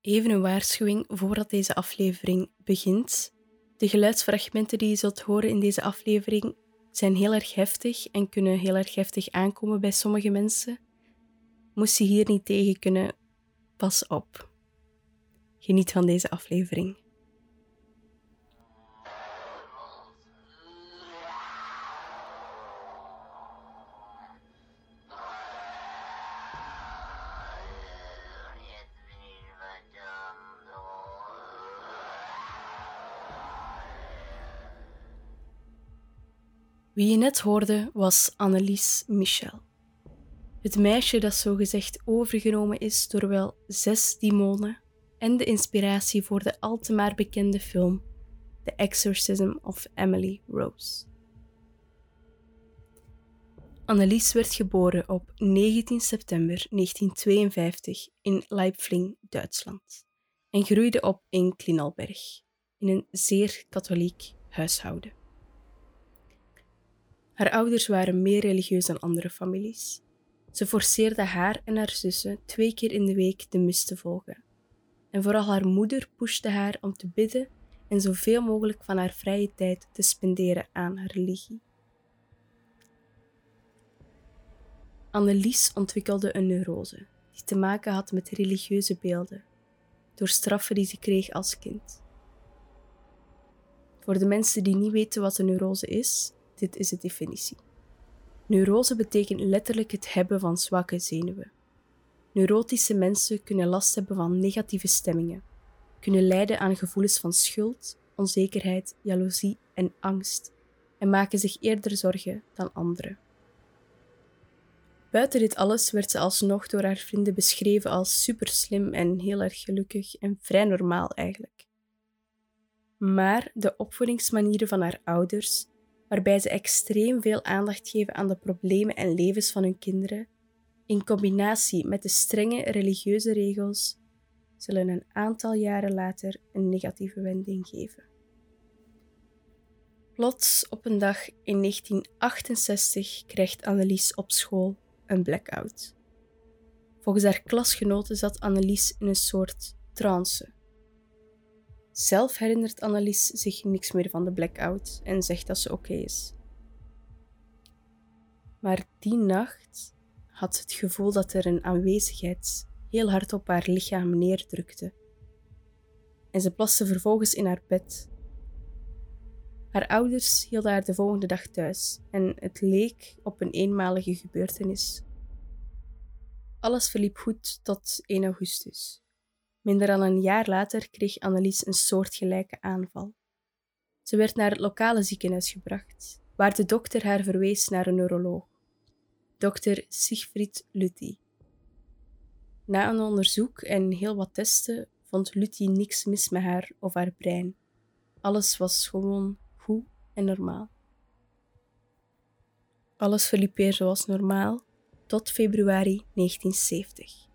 Even een waarschuwing voordat deze aflevering begint. De geluidsfragmenten die je zult horen in deze aflevering zijn heel erg heftig en kunnen heel erg heftig aankomen bij sommige mensen. Moest je hier niet tegen kunnen, pas op. Geniet van deze aflevering. Wie je net hoorde was Annelies Michel. Het meisje dat zogezegd overgenomen is door wel zes demonen en de inspiratie voor de al te maar bekende film The Exorcism of Emily Rose. Annelies werd geboren op 19 september 1952 in Leipfling, Duitsland en groeide op in Klinalberg, in een zeer katholiek huishouden. Haar ouders waren meer religieus dan andere families. Ze forceerde haar en haar zussen twee keer in de week de mis te volgen. En vooral haar moeder pushte haar om te bidden en zoveel mogelijk van haar vrije tijd te spenderen aan haar religie. Annelies ontwikkelde een neurose die te maken had met religieuze beelden, door straffen die ze kreeg als kind. Voor de mensen die niet weten wat een neurose is, dit is de definitie. Neurose betekent letterlijk het hebben van zwakke zenuwen. Neurotische mensen kunnen last hebben van negatieve stemmingen, kunnen lijden aan gevoelens van schuld, onzekerheid, jaloezie en angst en maken zich eerder zorgen dan anderen. Buiten dit alles werd ze alsnog door haar vrienden beschreven als superslim en heel erg gelukkig en vrij normaal eigenlijk. Maar de opvoedingsmanieren van haar ouders waarbij ze extreem veel aandacht geven aan de problemen en levens van hun kinderen, in combinatie met de strenge religieuze regels, zullen een aantal jaren later een negatieve wending geven. Plots op een dag in 1968 krijgt Annelies op school een blackout. Volgens haar klasgenoten zat Annelies in een soort trance zelf herinnert Annelies zich niks meer van de blackout en zegt dat ze oké is. Maar die nacht had ze het gevoel dat er een aanwezigheid heel hard op haar lichaam neerdrukte. En ze plaste vervolgens in haar bed. Haar ouders hielden haar de volgende dag thuis en het leek op een eenmalige gebeurtenis. Alles verliep goed tot 1 augustus. Minder dan een jaar later kreeg Annelies een soortgelijke aanval. Ze werd naar het lokale ziekenhuis gebracht, waar de dokter haar verwees naar een neuroloog, dokter Siegfried Lutti. Na een onderzoek en heel wat testen vond Lutti niks mis met haar of haar brein. Alles was gewoon goed en normaal. Alles verliep weer zoals normaal tot februari 1970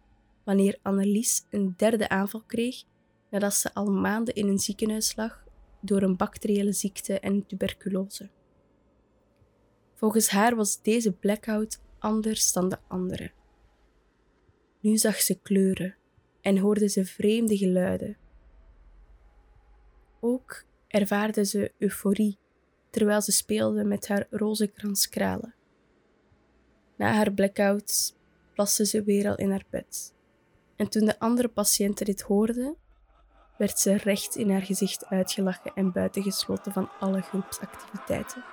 wanneer Annelies een derde aanval kreeg nadat ze al maanden in een ziekenhuis lag door een bacteriële ziekte en tuberculose. Volgens haar was deze blackout anders dan de andere. Nu zag ze kleuren en hoorde ze vreemde geluiden. Ook ervaarde ze euforie terwijl ze speelde met haar rozenkranskralen. Na haar blackout plaste ze weer al in haar bed. En toen de andere patiënten dit hoorden, werd ze recht in haar gezicht uitgelachen en buitengesloten van alle groepsactiviteiten.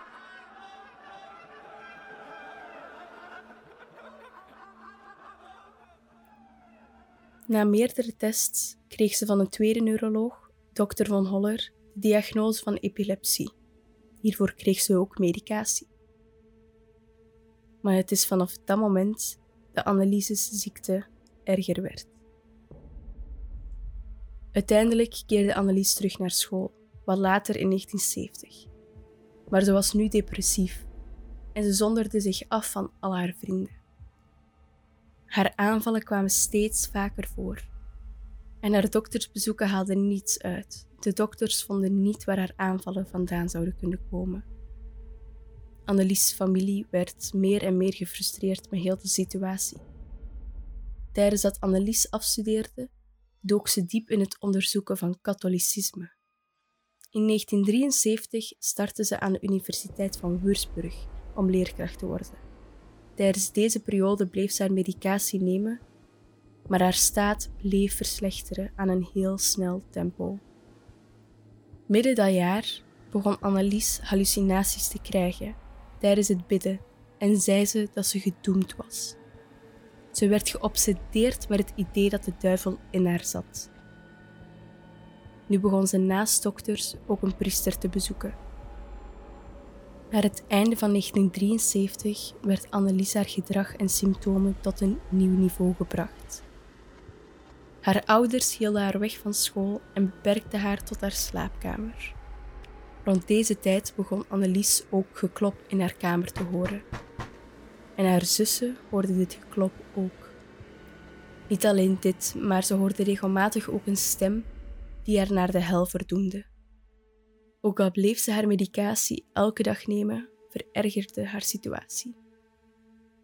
Na meerdere tests kreeg ze van een tweede neuroloog, dokter Van Holler, de diagnose van epilepsie. Hiervoor kreeg ze ook medicatie. Maar het is vanaf dat moment de analysesziekte erger werd. Uiteindelijk keerde Annelies terug naar school, wat later in 1970. Maar ze was nu depressief en ze zonderde zich af van al haar vrienden. Haar aanvallen kwamen steeds vaker voor. En haar doktersbezoeken haalden niets uit. De dokters vonden niet waar haar aanvallen vandaan zouden kunnen komen. Annelies' familie werd meer en meer gefrustreerd met heel de situatie. Tijdens dat Annelies afstudeerde, dook ze diep in het onderzoeken van katholicisme. In 1973 startte ze aan de Universiteit van Würzburg om leerkracht te worden. Tijdens deze periode bleef ze haar medicatie nemen, maar haar staat bleef verslechteren aan een heel snel tempo. Midden dat jaar begon Annelies hallucinaties te krijgen tijdens het bidden en zei ze dat ze gedoemd was. Ze werd geobsedeerd met het idee dat de duivel in haar zat. Nu begon ze naast dokters ook een priester te bezoeken. Naar het einde van 1973 werd Annelies haar gedrag en symptomen tot een nieuw niveau gebracht. Haar ouders hielden haar weg van school en beperkten haar tot haar slaapkamer. Rond deze tijd begon Annelies ook geklop in haar kamer te horen. En haar zussen hoorden dit geklop ook. Niet alleen dit, maar ze hoorde regelmatig ook een stem die haar naar de hel verdoemde. Ook al bleef ze haar medicatie elke dag nemen, verergerde haar situatie.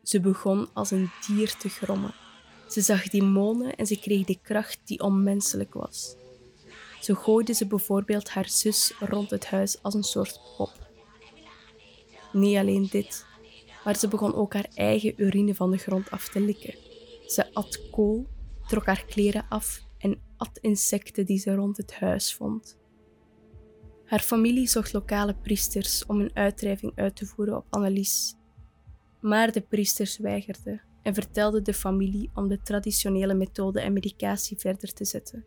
Ze begon als een dier te grommen. Ze zag demonen en ze kreeg de kracht die onmenselijk was. Zo gooide ze bijvoorbeeld haar zus rond het huis als een soort pop. Niet alleen dit, maar ze begon ook haar eigen urine van de grond af te likken. Ze at kool, trok haar kleren af en at insecten die ze rond het huis vond. Haar familie zocht lokale priesters om een uitdrijving uit te voeren op Annelies. Maar de priesters weigerden en vertelden de familie om de traditionele methode en medicatie verder te zetten.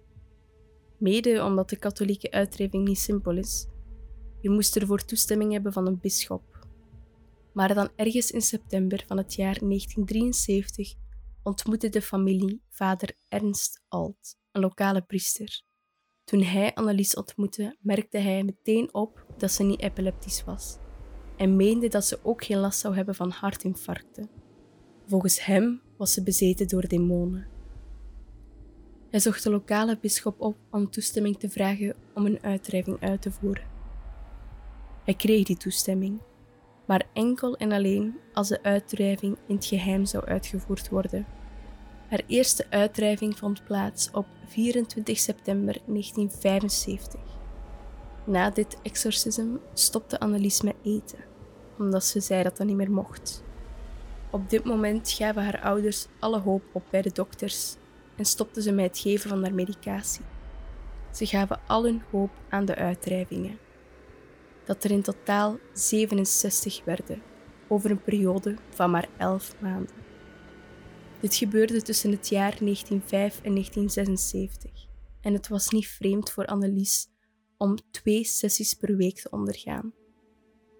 Mede omdat de katholieke uitdrijving niet simpel is. Je moest ervoor toestemming hebben van een bisschop. Maar dan ergens in september van het jaar 1973 ontmoette de familie vader Ernst Alt, een lokale priester. Toen hij Annelies ontmoette, merkte hij meteen op dat ze niet epileptisch was en meende dat ze ook geen last zou hebben van hartinfarcten. Volgens hem was ze bezeten door demonen. Hij zocht de lokale bisschop op om toestemming te vragen om een uitdrijving uit te voeren. Hij kreeg die toestemming, maar enkel en alleen als de uitdrijving in het geheim zou uitgevoerd worden. Haar eerste uitdrijving vond plaats op 24 september 1975. Na dit exorcism stopte Annelies met eten, omdat ze zei dat dat niet meer mocht. Op dit moment gaven haar ouders alle hoop op bij de dokters en stopten ze met het geven van haar medicatie. Ze gaven al hun hoop aan de uitdrijvingen. Dat er in totaal 67 werden, over een periode van maar 11 maanden. Dit gebeurde tussen het jaar 1905 en 1976 en het was niet vreemd voor Annelies om twee sessies per week te ondergaan.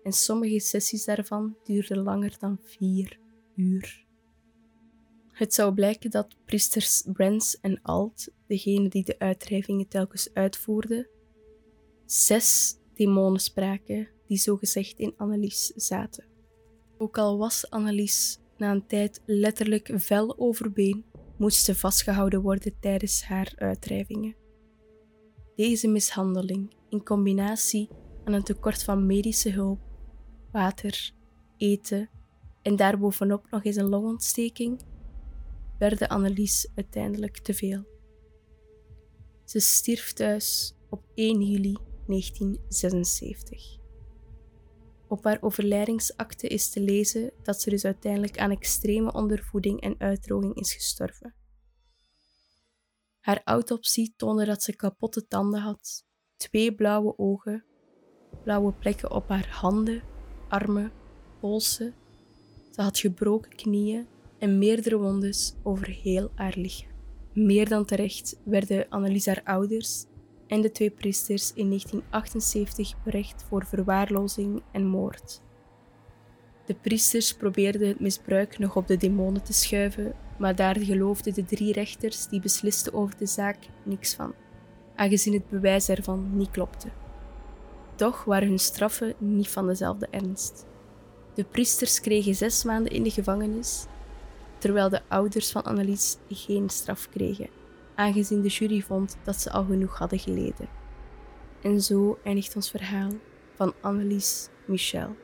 En sommige sessies daarvan duurden langer dan vier uur. Het zou blijken dat priesters Brens en Alt, degene die de uitdrijvingen telkens uitvoerden, zes demonen spraken die zogezegd in Annelies zaten. Ook al was Annelies na een tijd letterlijk vel over been, moest ze vastgehouden worden tijdens haar uitdrijvingen. Deze mishandeling, in combinatie aan een tekort van medische hulp, water, eten en daarbovenop nog eens een longontsteking, werden Annelies uiteindelijk te veel. Ze stierf thuis op 1 juli 1976. Op haar overlijdingsakte is te lezen dat ze dus uiteindelijk aan extreme ondervoeding en uitdroging is gestorven. Haar autopsie toonde dat ze kapotte tanden had, twee blauwe ogen, blauwe plekken op haar handen, armen, polsen. Ze had gebroken knieën en meerdere wondes over heel haar lichaam. Meer dan terecht werden Annelies haar ouders en de twee priesters in 1978 berecht voor verwaarlozing en moord. De priesters probeerden het misbruik nog op de demonen te schuiven, maar daar geloofden de drie rechters die beslisten over de zaak niks van, aangezien het bewijs ervan niet klopte. Toch waren hun straffen niet van dezelfde ernst. De priesters kregen zes maanden in de gevangenis, terwijl de ouders van Annelies geen straf kregen aangezien de jury vond dat ze al genoeg hadden geleden. En zo eindigt ons verhaal van Annelies Michel.